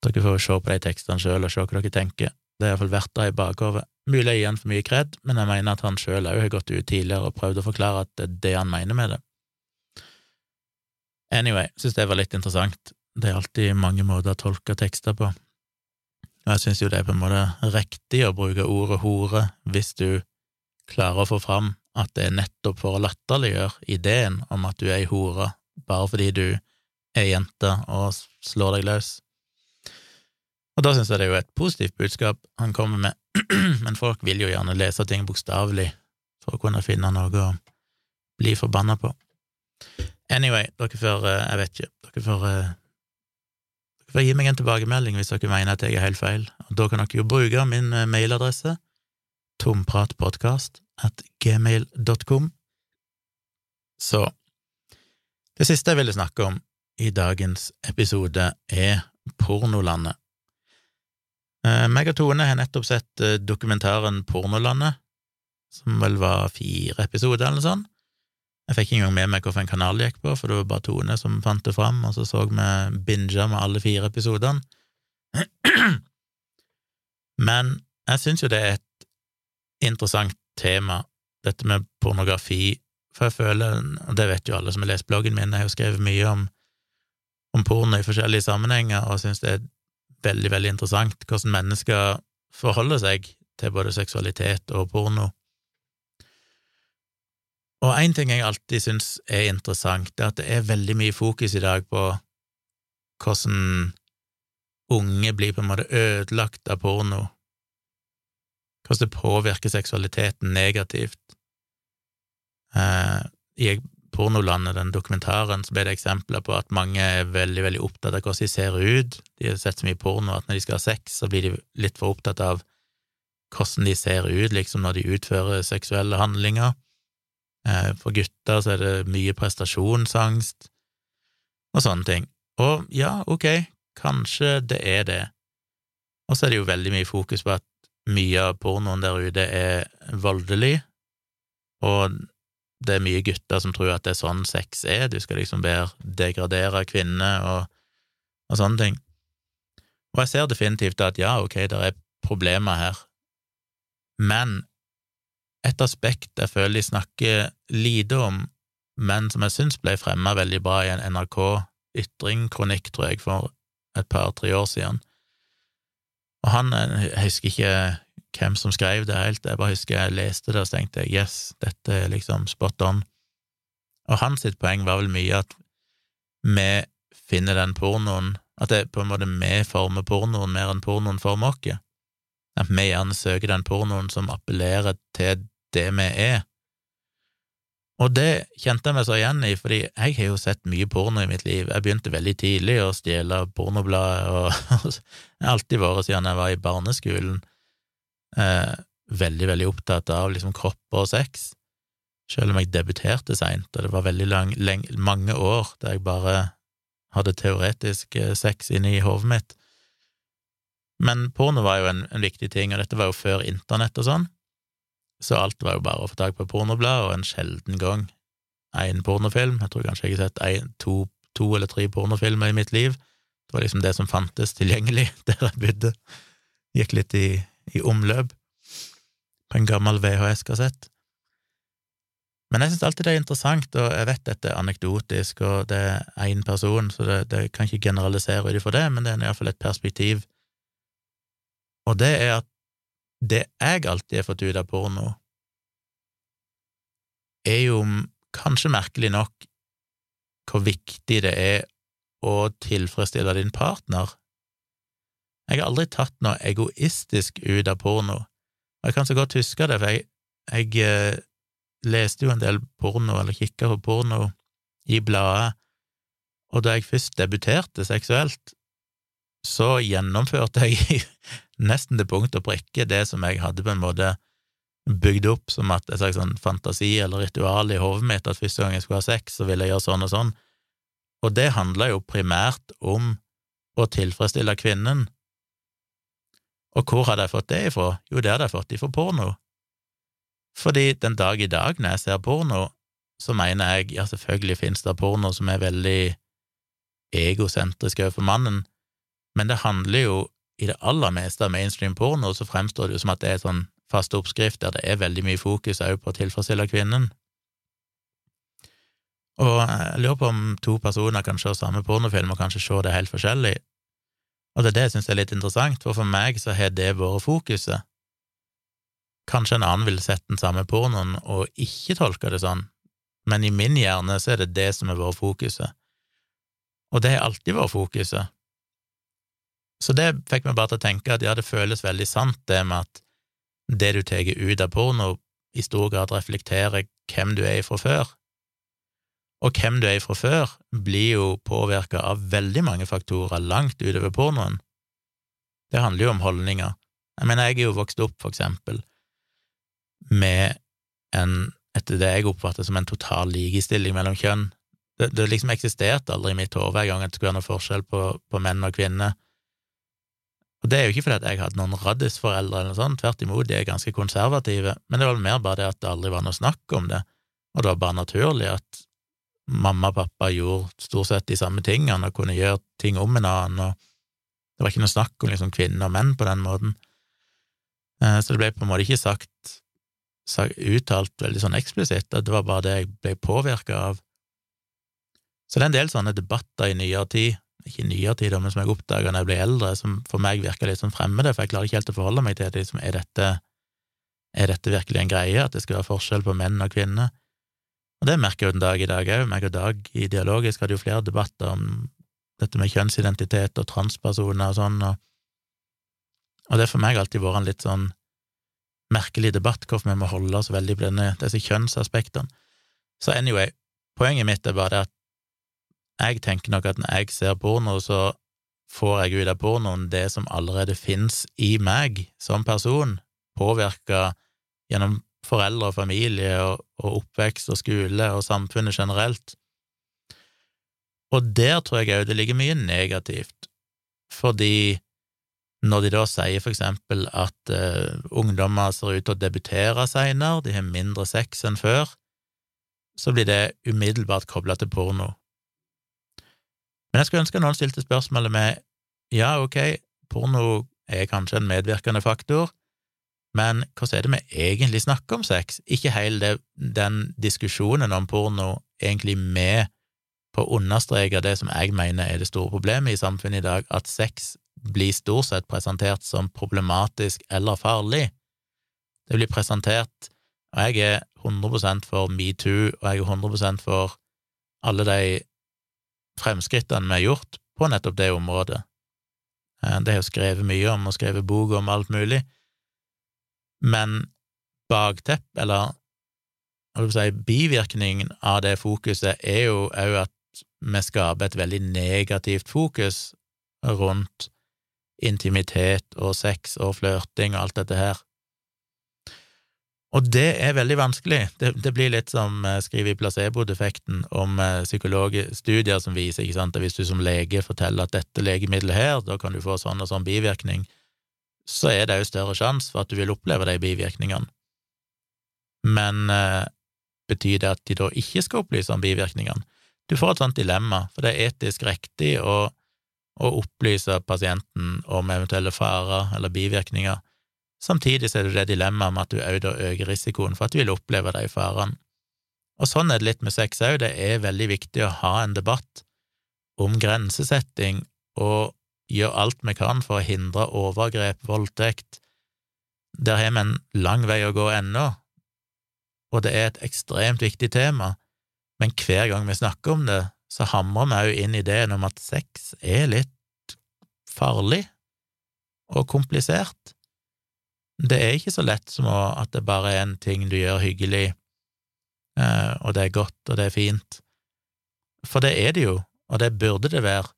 S1: Dere får se på de tekstene sjøl og se hva dere tenker. Det er iallfall verdt det i bakhodet. Mulig jeg gir han for mye kred, men jeg mener at han sjøl òg har gått ut tidligere og prøvd å forklare at det er det han mener med det. Anyway, synes det var litt interessant. Det er alltid mange måter å tolke tekster på. Og jeg synes jo det er på en måte riktig å bruke ordet hore hvis du klarer å få fram at det er nettopp for å latterliggjøre ideen om at du er ei hore bare fordi du er jente og slår deg løs. Og da synes jeg det er jo et positivt budskap han kommer med, men folk vil jo gjerne lese ting bokstavelig for å kunne finne noe å bli forbanna på. Anyway, dere får eh, Jeg vet ikke, dere får eh, gi meg en tilbakemelding hvis dere mener at jeg er helt feil, og da kan dere jo bruke min eh, mailadresse tompratpodkast. Så det siste jeg ville snakke om i dagens episode, er Pornolandet. Eh, meg og Tone har nettopp sett eh, dokumentaren Pornolandet, som vel var fire episoder eller noe sånt. Jeg fikk ikke engang med meg hvilken kanal det gikk på, for det var bare Tone som fant det fram, og så så vi binga med alle fire episodene. Men jeg syns jo det er et interessant tema, dette med pornografi, for jeg føler, og det vet jo alle som har lest bloggen min, jeg har jo skrevet mye om, om porno i forskjellige sammenhenger, og syns det er veldig, veldig interessant hvordan mennesker forholder seg til både seksualitet og porno. Og én ting jeg alltid syns er interessant, er at det er veldig mye fokus i dag på hvordan unge blir på en måte ødelagt av porno, hvordan det påvirker seksualiteten negativt. Eh, I Pornolandet, den dokumentaren, så ble det eksempler på at mange er veldig veldig opptatt av hvordan de ser ut. De har sett så mye porno at når de skal ha sex, så blir de litt for opptatt av hvordan de ser ut, liksom, når de utfører seksuelle handlinger. Eh, for gutter så er det mye prestasjonsangst og sånne ting. Og ja, ok, kanskje det er det. Og så er det jo veldig mye fokus på at mye av pornoen der ute er voldelig, og det er mye gutter som tror at det er sånn sex er, du skal liksom bare degradere kvinner og, og sånne ting. Og jeg ser definitivt at ja, ok, det er problemer her, men et aspekt jeg føler de snakker lite om, men som jeg syns ble fremma veldig bra i en NRK Ytring-kronikk, tror jeg, for et par-tre år siden. Og han, jeg husker ikke hvem som skrev det helt, jeg bare husker jeg leste det og tenkte yes, dette er liksom spot on. Og hans poeng var vel mye at vi finner den pornoen at det på en måte vi former pornoen mer enn pornoen former oss. At vi gjerne søker den pornoen som appellerer til det vi er. Og det kjente jeg meg så igjen i, fordi jeg har jo sett mye porno i mitt liv. Jeg begynte veldig tidlig å stjele pornoblader, og jeg har alltid vært, siden jeg var i barneskolen, eh, veldig, veldig opptatt av liksom kropp og sex, selv om jeg debuterte seint, og det var veldig lang, leng, mange år der jeg bare hadde teoretisk sex sex inni hodet mitt. Men porno var jo en, en, viktig ting, og dette var jo før internett og sånn, så alt var jo bare å få tak på pornoblad, og en sjelden gang én pornofilm. Jeg tror kanskje jeg har sett en, to, to, eller tre pornofilmer i mitt liv. Det var liksom det som fantes tilgjengelig der jeg bodde. Gikk litt i, i omløp på en gammel VHS-kassett. Men jeg syns alltid det er interessant, og jeg vet dette er anekdotisk, og det er én person, så det, det, kan ikke generalisere ut ifra det, men det er iallfall et perspektiv. Og det er at det jeg alltid har fått ut av porno, er jo kanskje merkelig nok hvor viktig det er å tilfredsstille din partner. Jeg har aldri tatt noe egoistisk ut av porno, og jeg kan så godt huske det, for jeg, jeg eh, leste jo en del porno, eller kikka på porno, i bladet, og da jeg først debuterte seksuelt, så gjennomførte jeg nesten til punkt og prikke det som jeg hadde på en måte bygd opp som at jeg slags sånn fantasi eller ritual i hodet mitt, at første gang jeg skulle ha sex, så ville jeg gjøre sånn og sånn, og det handla jo primært om å tilfredsstille kvinnen. Og hvor hadde jeg fått det ifra? Jo, det hadde jeg fått ifra porno. Fordi den dag i dag, når jeg ser porno, så mener jeg ja, selvfølgelig finnes det porno som er veldig egosentrisk overfor mannen, men det handler jo i det aller meste av mainstream porno, så fremstår det jo som at det er sånn fast oppskrift der det er veldig mye fokus òg på å tilfredsstille kvinnen. Og jeg lurer på om to personer kan se samme pornofilm og kanskje se det helt forskjellig, og det er det jeg synes er litt interessant, for for meg så har det vært fokuset. Kanskje en annen ville sett den samme pornoen og ikke tolka det sånn, men i min hjerne så er det det som har vært fokuset. Og det har alltid vært fokuset. Så det fikk meg bare til å tenke at ja, det føles veldig sant, det med at det du tar ut av porno, i stor grad reflekterer hvem du er fra før. Og hvem du er fra før, blir jo påvirka av veldig mange faktorer langt utover pornoen. Det handler jo om holdninger. Jeg mener, jeg er jo vokst opp, for eksempel, med en, etter det jeg oppfatter som en total likestilling mellom kjønn. Det, det liksom eksisterte aldri i mitt hode hver gang at det skulle være noe forskjell på, på, menn og kvinner. Og det er jo ikke fordi jeg hadde noen raddisforeldre eller noe sånt, tvert imot, de er ganske konservative, men det var mer bare det at det aldri var noe snakk om det, og det var bare naturlig at mamma og pappa gjorde stort sett de samme tingene og kunne gjøre ting om en annen, og det var ikke noe snakk om liksom kvinner og menn på den måten. Eh, så det ble på en måte ikke sagt uttalt veldig sånn eksplisitt, at det var bare det jeg ble påvirka av. Så det er en del sånne debatter i nyere tid, ikke i nyere tid, men som jeg oppdaga når jeg ble eldre, som for meg virker litt sånn fremmede, for jeg klarer ikke helt å forholde meg til det. Er, dette, er dette virkelig en greie, at det skal være forskjell på menn og kvinner? Og det merker jeg jo den dag i dag òg. Meg og Dag i Dialogisk hadde jo flere debatter om dette med kjønnsidentitet og transpersoner og sånn, og, og det har for meg alltid vært en litt sånn merkelig debatt hvorfor vi må holde oss veldig på denne, disse kjønnsaspektene. Så anyway, poenget mitt er bare at jeg tenker nok at når jeg ser porno, så får jeg ut av pornoen det som allerede finnes i meg som person, påvirka gjennom foreldre og familie og, og, oppvekst og skole og samfunnet generelt. Og der tror jeg òg det ligger mye negativt, fordi når de da sier for eksempel at uh, ungdommer ser ut til å debutere seinere, de har mindre sex enn før, så blir det umiddelbart kobla til porno. Men jeg skulle ønske noen stilte spørsmålet med ja, ok, porno er kanskje en medvirkende faktor, men hvordan er det vi egentlig snakker om sex? Ikke hele det, den diskusjonen om porno egentlig med på å understreke det som jeg mener er det store problemet i samfunnet i dag, at sex blir stort sett presentert som problematisk eller farlig. Det blir presentert, og jeg er 100% for metoo, og jeg er 100% for alle de fremskrittene vi har gjort på nettopp det området. Eh, det er jo skrevet mye om, og skrevet bok om alt mulig, men baktepp, eller hva skal si, bivirkningen av det fokuset er jo òg at vi skaper et veldig negativt fokus rundt intimitet og sex og flørting og alt dette her. Og det er veldig vanskelig. Det, det blir litt som uh, skriver i placebo-defekten om uh, psykologstudier som viser ikke sant, at hvis du som lege forteller at dette legemiddelet her, da kan du få sånn og sånn bivirkning, så er det jo større sjanse for at du vil oppleve de bivirkningene. Men uh, betyr det at de da ikke skal opplyse om bivirkningene? Du får et sånt dilemma, for det er etisk riktig å, å opplyse pasienten om eventuelle farer eller bivirkninger Samtidig så er det det dilemmaet med at du òg da øker risikoen for at du vil oppleve de farene. Og sånn er det litt med sex òg, det er veldig viktig å ha en debatt om grensesetting og gjøre alt vi kan for å hindre overgrep, voldtekt. Der har vi en lang vei å gå ennå, og det er et ekstremt viktig tema, men hver gang vi snakker om det, så hamrer vi òg inn ideen om at sex er litt farlig og komplisert. Det er ikke så lett som at det bare er en ting du gjør hyggelig, eh, og det er godt, og det er fint. For det er det jo, og det burde det være.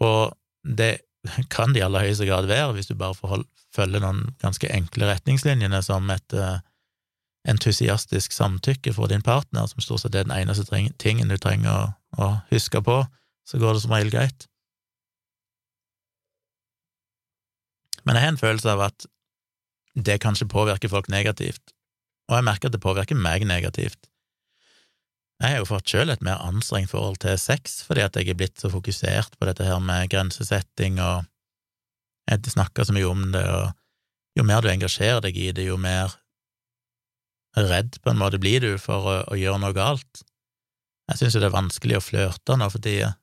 S1: Og det kan det i aller høyeste grad være, hvis du bare får følge noen ganske enkle retningslinjene, som et uh, entusiastisk samtykke for din partner, som stort sett er den eneste tingen du trenger å, å huske på, så går det som regel greit. Men jeg har en følelse av at det kanskje påvirker folk negativt, og jeg merker at det påvirker meg negativt. Jeg har jo fått sjøl et mer anstrengt forhold til sex fordi at jeg er blitt så fokusert på dette her med grensesetting, og jeg snakker så mye om det, og jo mer du engasjerer deg i det, jo mer redd på en måte blir du for å, å gjøre noe galt. Jeg syns jo det er vanskelig å flørte nå for tida.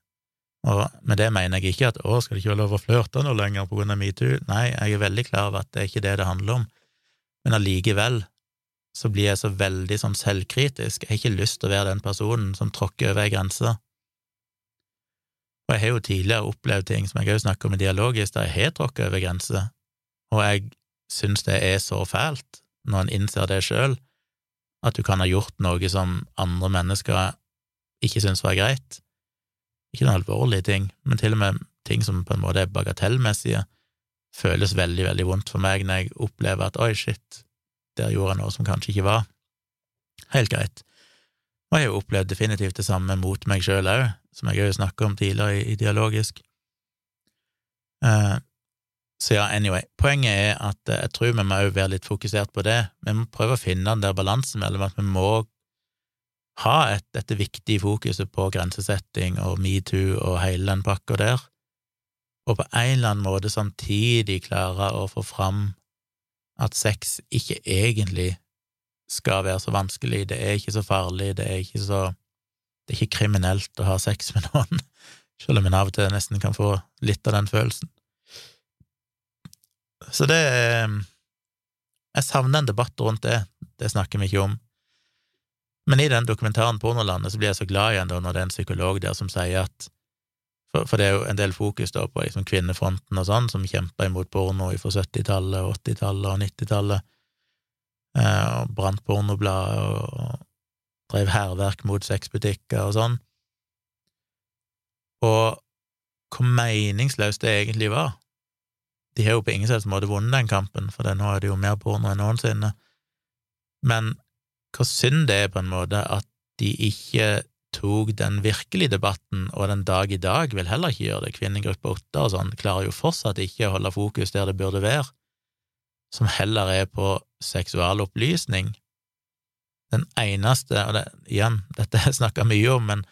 S1: Og med det mener jeg ikke at å, skal det ikke være lov å flørte noe lenger på grunn av metoo? Nei, jeg er veldig klar over at det er ikke det det handler om, men allikevel så blir jeg så veldig sånn selvkritisk, jeg har ikke lyst til å være den personen som tråkker over ei grense. Og jeg har jo tidligere opplevd ting som jeg også snakker om i Dialogisk, der jeg har tråkket over grenser, og jeg syns det er så fælt, når en innser det sjøl, at du kan ha gjort noe som andre mennesker ikke syns var greit, ikke noen alvorlige ting, men til og med ting som på en måte er bagatellmessige, føles veldig, veldig vondt for meg når jeg opplever at oi, shit, der gjorde jeg noe som kanskje ikke var helt greit. Og jeg har jo opplevd definitivt det samme mot meg sjøl òg, som jeg òg snakka om tidligere i, dialogisk. Uh, så ja, anyway, poenget er at uh, jeg tror vi må òg være litt fokusert på det. Vi må prøve å finne den der balansen mellom at vi må ha et, dette viktige fokuset på grensesetting og metoo og hele den pakka der, og på en eller annen måte samtidig klare å få fram at sex ikke egentlig skal være så vanskelig, det er ikke så farlig, det er ikke så Det er ikke kriminelt å ha sex med noen, selv om en av og til nesten kan få litt av den følelsen. Så det Jeg savner en debatt rundt det, det snakker vi ikke om. Men i den dokumentaren Pornolandet så blir jeg så glad igjen da når det er en psykolog der som sier at For, for det er jo en del fokus da på liksom kvinnefronten og sånn, som kjempa imot porno fra 70-tallet, 80-tallet og 90-tallet, eh, og brant pornoblader og drev hærverk mot sexbutikker og sånn. Og hvor meningsløst det egentlig var. de har jo på ingen slags måte vunnet den kampen, for nå er det jo mer porno enn noensinne. Men hvor synd det er, på en måte, at de ikke tok den virkelige debatten, og den dag i dag vil heller ikke gjøre det. Kvinnegruppe åtte og sånn klarer jo fortsatt ikke å holde fokus der det burde være, som heller er på seksualopplysning. Den eneste, og det, igjen, dette har jeg snakka mye om, men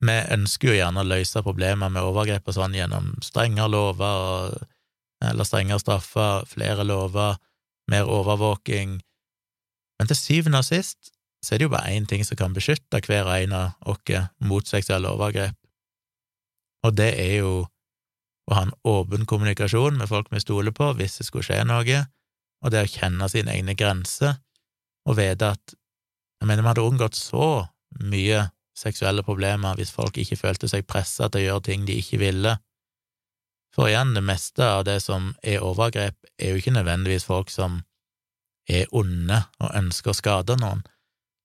S1: vi ønsker jo gjerne å løse problemer med overgrep og sånn gjennom strengere lover, eller strengere straffer, flere lover, mer overvåking, men til syvende og sist så er det jo bare én ting som kan beskytte hver og en av oss mot seksuelle overgrep, og det er jo å ha en åpen kommunikasjon med folk vi stoler på hvis det skulle skje noe, og det å kjenne sine egne grenser og vite at jeg mener, vi hadde unngått så mye seksuelle problemer hvis folk ikke følte seg pressa til å gjøre ting de ikke ville. For igjen, det meste av det som er overgrep, er jo ikke nødvendigvis folk som er onde og ønsker å skade noen.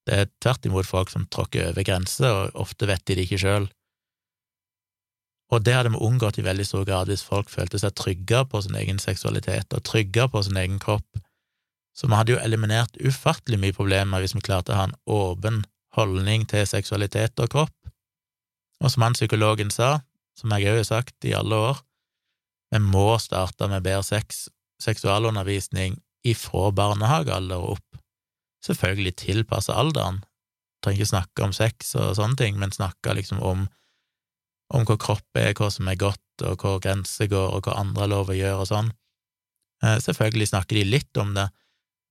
S1: Det er tvert imot folk som tråkker over grenser, og ofte vet de det ikke sjøl. Og det hadde vi unngått i veldig stor grad hvis folk følte seg trygge på sin egen seksualitet og trygge på sin egen kropp. Så vi hadde jo eliminert ufattelig mye problemer hvis vi klarte å ha en åpen holdning til seksualitet og kropp. Og som han psykologen sa, som jeg òg har sagt i alle år, vi må starte med bedre sex, seksualundervisning ifra barnehagealder og opp. Selvfølgelig tilpassa alderen, trenger ikke snakke om sex og sånne ting, men snakke liksom om, om hva kropp er, hva som er godt, og hvor grenser går, og hva andre har lov å gjøre og sånn. Eh, selvfølgelig snakker de litt om det,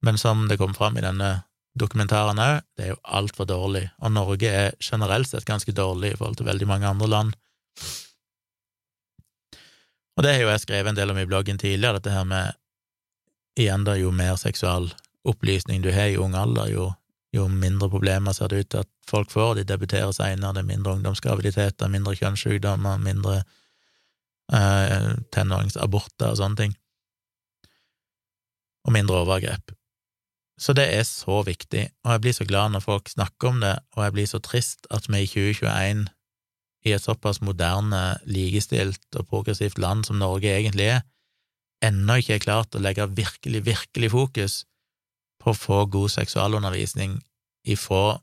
S1: men som det kom fram i denne dokumentaren òg, det er jo altfor dårlig, og Norge er generelt sett ganske dårlig i forhold til veldig mange andre land. Og det har jo jeg skrevet en del om i bloggen tidligere, dette her med igjen da, jo mer seksual opplysning du har i ung alder, jo, jo mindre problemer ser det ut til at folk får, de debuterer seinere, det er mindre ungdomsgraviditeter, mindre kjønnssykdommer, mindre eh, tenåringsaborter og sånne ting, og mindre overgrep. Så det er så viktig, og jeg blir så glad når folk snakker om det, og jeg blir så trist at vi i 2021, i et såpass moderne, likestilt og progressivt land som Norge egentlig er, ennå ikke er klart å legge virkelig, virkelig fokus på å få god seksualundervisning ifra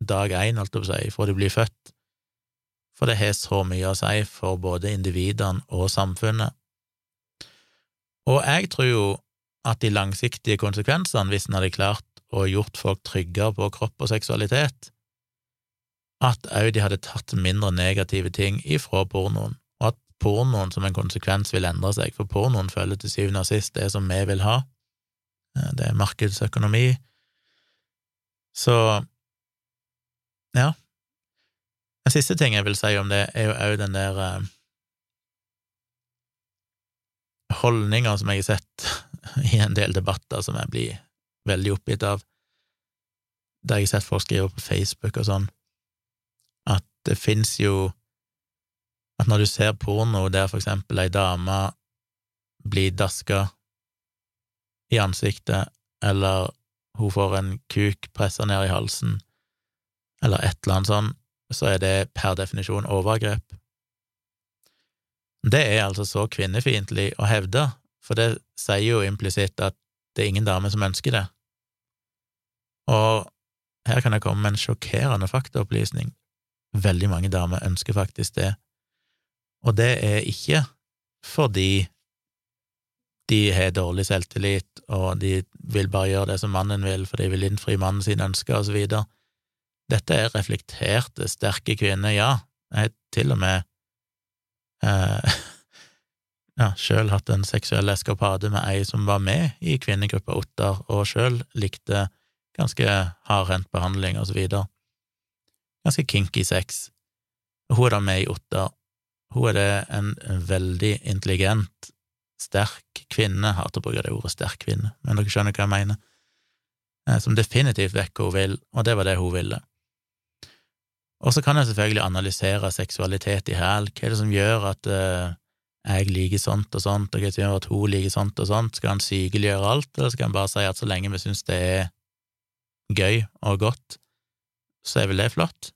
S1: dag én, holdt jeg på å si, ifra de blir født, for det har så mye å si for både individene og samfunnet. Og jeg tror jo at de langsiktige konsekvensene, hvis en hadde klart å gjort folk tryggere på kropp og seksualitet, at òg de hadde tatt mindre negative ting ifra pornoen, pornoen som en konsekvens vil endre seg, for pornoen følger til syvende og sist det som vi vil ha. Eh, det er markedsøkonomi. Så ja. Den siste ting jeg vil si om det, er jo òg den der eh, holdninga som jeg har sett i en del debatter som jeg blir veldig oppgitt av, der jeg har sett folk skrive på Facebook og sånn, at det fins jo at når du ser porno der for eksempel ei dame blir daska i ansiktet, eller hun får en kuk pressa ned i halsen, eller et eller annet sånn, så er det per definisjon overgrep. Det er altså så kvinnefiendtlig å hevde, for det sier jo implisitt at det er ingen dame som ønsker det. Og her kan jeg komme med en sjokkerende faktaopplysning. Veldig mange damer ønsker faktisk det, og det er ikke fordi de har dårlig selvtillit, og de vil bare gjøre det som mannen vil, for de vil innfri mannen sine ønsker, og så videre. Dette er reflekterte, sterke kvinner, ja. Jeg har til og med eh, ja, sjøl hatt en seksuell eskapade med ei som var med i kvinnegruppa Ottar, og sjøl likte ganske hardhendt behandling og så videre. Ganske kinky sex. Hun er da med i Ottar, hun er det en, veldig intelligent, sterk kvinne, jeg hater å bruke det ordet sterk kvinne, men dere skjønner hva jeg mener, eh, som definitivt vet hva hun vil, og det var det hun ville. Og så kan jeg selvfølgelig analysere seksualitet i hæl, hva er det som gjør at uh, jeg liker sånt og sånt, og hva som gjør at hun liker sånt og sånt, skal han sykeliggjøre alt, eller skal han bare si at så lenge vi syns det er gøy og godt, så er vel det flott?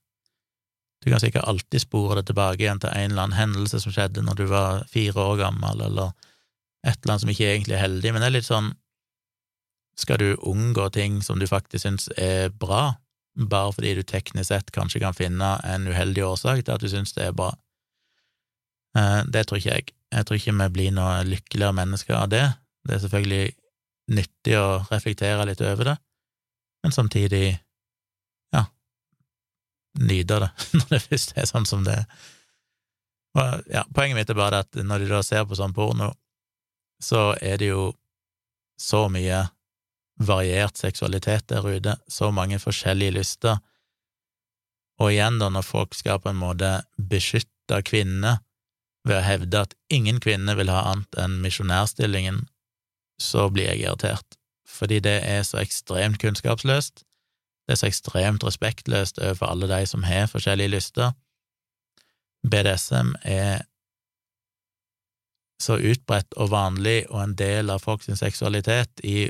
S1: Du kan sikkert alltid spore det tilbake igjen til en eller annen hendelse som skjedde når du var fire år gammel, eller et eller annet som ikke egentlig er heldig, men det er litt sånn Skal du unngå ting som du faktisk syns er bra, bare fordi du teknisk sett kanskje kan finne en uheldig årsak til at du syns det er bra? Eh, det tror ikke jeg. Jeg tror ikke vi blir noe lykkeligere mennesker av det. Det er selvfølgelig nyttig å reflektere litt over det, men samtidig, nyte det når det først er sånn som det er. Og, ja, poenget mitt er bare at når du da ser på sånn porno, så er det jo så mye variert seksualitet der ute, så mange forskjellige lyster, og igjen, da, når folk skal på en måte beskytte kvinnene ved å hevde at ingen kvinner vil ha annet enn misjonærstillingen, så blir jeg irritert, fordi det er så ekstremt kunnskapsløst, det er så ekstremt respektløst overfor alle de som har forskjellige lyster. BDSM er så utbredt og vanlig og en del av folks seksualitet i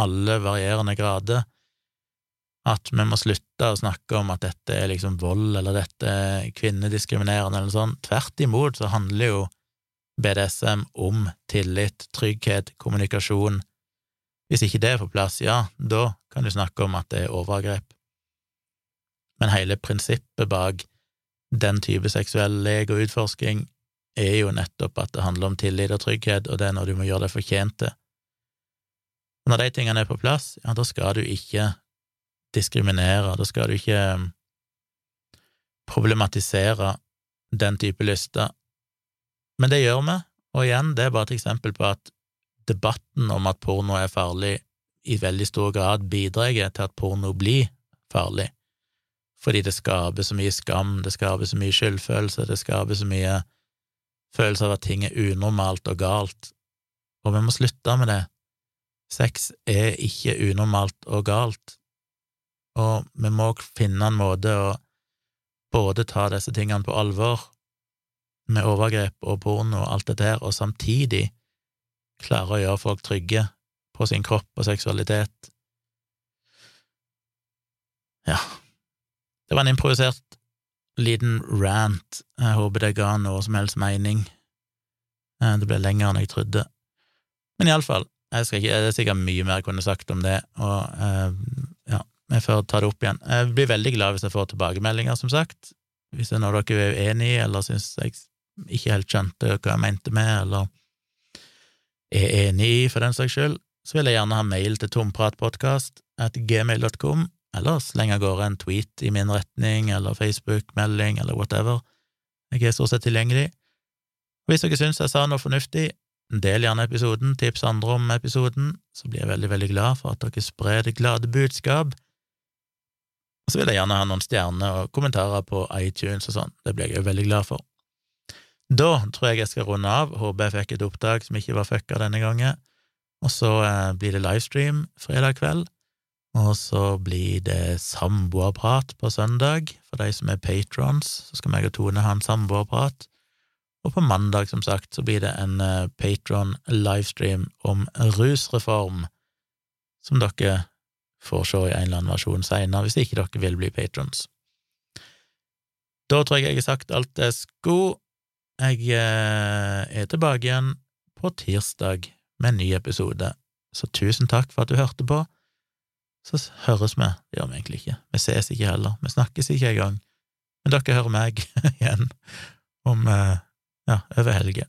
S1: alle varierende grader at vi må slutte å snakke om at dette er liksom vold, eller dette er kvinnediskriminerende, eller sånn. Tvert imot så handler jo BDSM om tillit, trygghet, kommunikasjon. Hvis ikke det er på plass, ja, da kan du snakke om at det er overgrep. Men hele prinsippet bak den type seksuell lek og utforsking er jo nettopp at det handler om tillit og trygghet, og det er når du må gjøre deg fortjent til. Når de tingene er på plass, ja, da skal du ikke diskriminere, da skal du ikke um, problematisere den type lyster. Men det gjør vi, og igjen, det er bare et eksempel på at debatten om at porno er farlig, i veldig stor grad bidrar til at porno blir farlig, fordi det skaper så mye skam, det skaper så mye skyldfølelse, det skaper så mye følelse av at ting er unormalt og galt, og vi må slutte med det. Sex er ikke unormalt og galt, og vi må finne en måte å både ta disse tingene på alvor, med overgrep og porno og alt dette her, og samtidig klare å gjøre folk trygge på sin kropp og seksualitet. Ja, det var en improvisert liten rant, jeg håper det ga noe som helst mening. Eh, det ble lenger enn jeg trodde. Men iallfall, det er sikkert mye mer jeg kunne sagt om det, og eh, ja, jeg får ta det opp igjen. Jeg blir veldig glad hvis jeg får tilbakemeldinger, som sagt. Hvis det er noe dere er uenig i, eller syns jeg ikke helt skjønte hva jeg mente med, eller er enig i, for den saks skyld, så vil jeg gjerne ha mail til tompratpodkast at gmail.com, eller slenge av gårde en tweet i min retning, eller Facebook-melding, eller whatever. Jeg er stort sett tilgjengelig. Hvis dere syns jeg sa noe fornuftig, del gjerne episoden, tips andre om episoden, så blir jeg veldig, veldig glad for at dere sprer det glade budskap. Og så vil jeg gjerne ha noen stjerner og kommentarer på iTunes og sånn, det blir jeg jo veldig glad for. Da tror jeg jeg skal runde av, håper jeg fikk et opptak som ikke var fucka denne gangen, og så eh, blir det livestream fredag kveld, og så blir det samboerprat på søndag, for de som er patrons, så skal meg og Tone ha en samboerprat, og på mandag, som sagt, så blir det en eh, patron livestream om rusreform, som dere får se i en eller annen versjon seinere, hvis ikke dere vil bli patrons. Da tror jeg jeg har sagt alt jeg skulle. Jeg eh, er tilbake igjen på tirsdag med en ny episode, så tusen takk for at du hørte på. Så høres vi, det gjør vi egentlig ikke, vi ses ikke heller, vi snakkes ikke engang, men dere hører meg igjen om, eh, ja, over helga.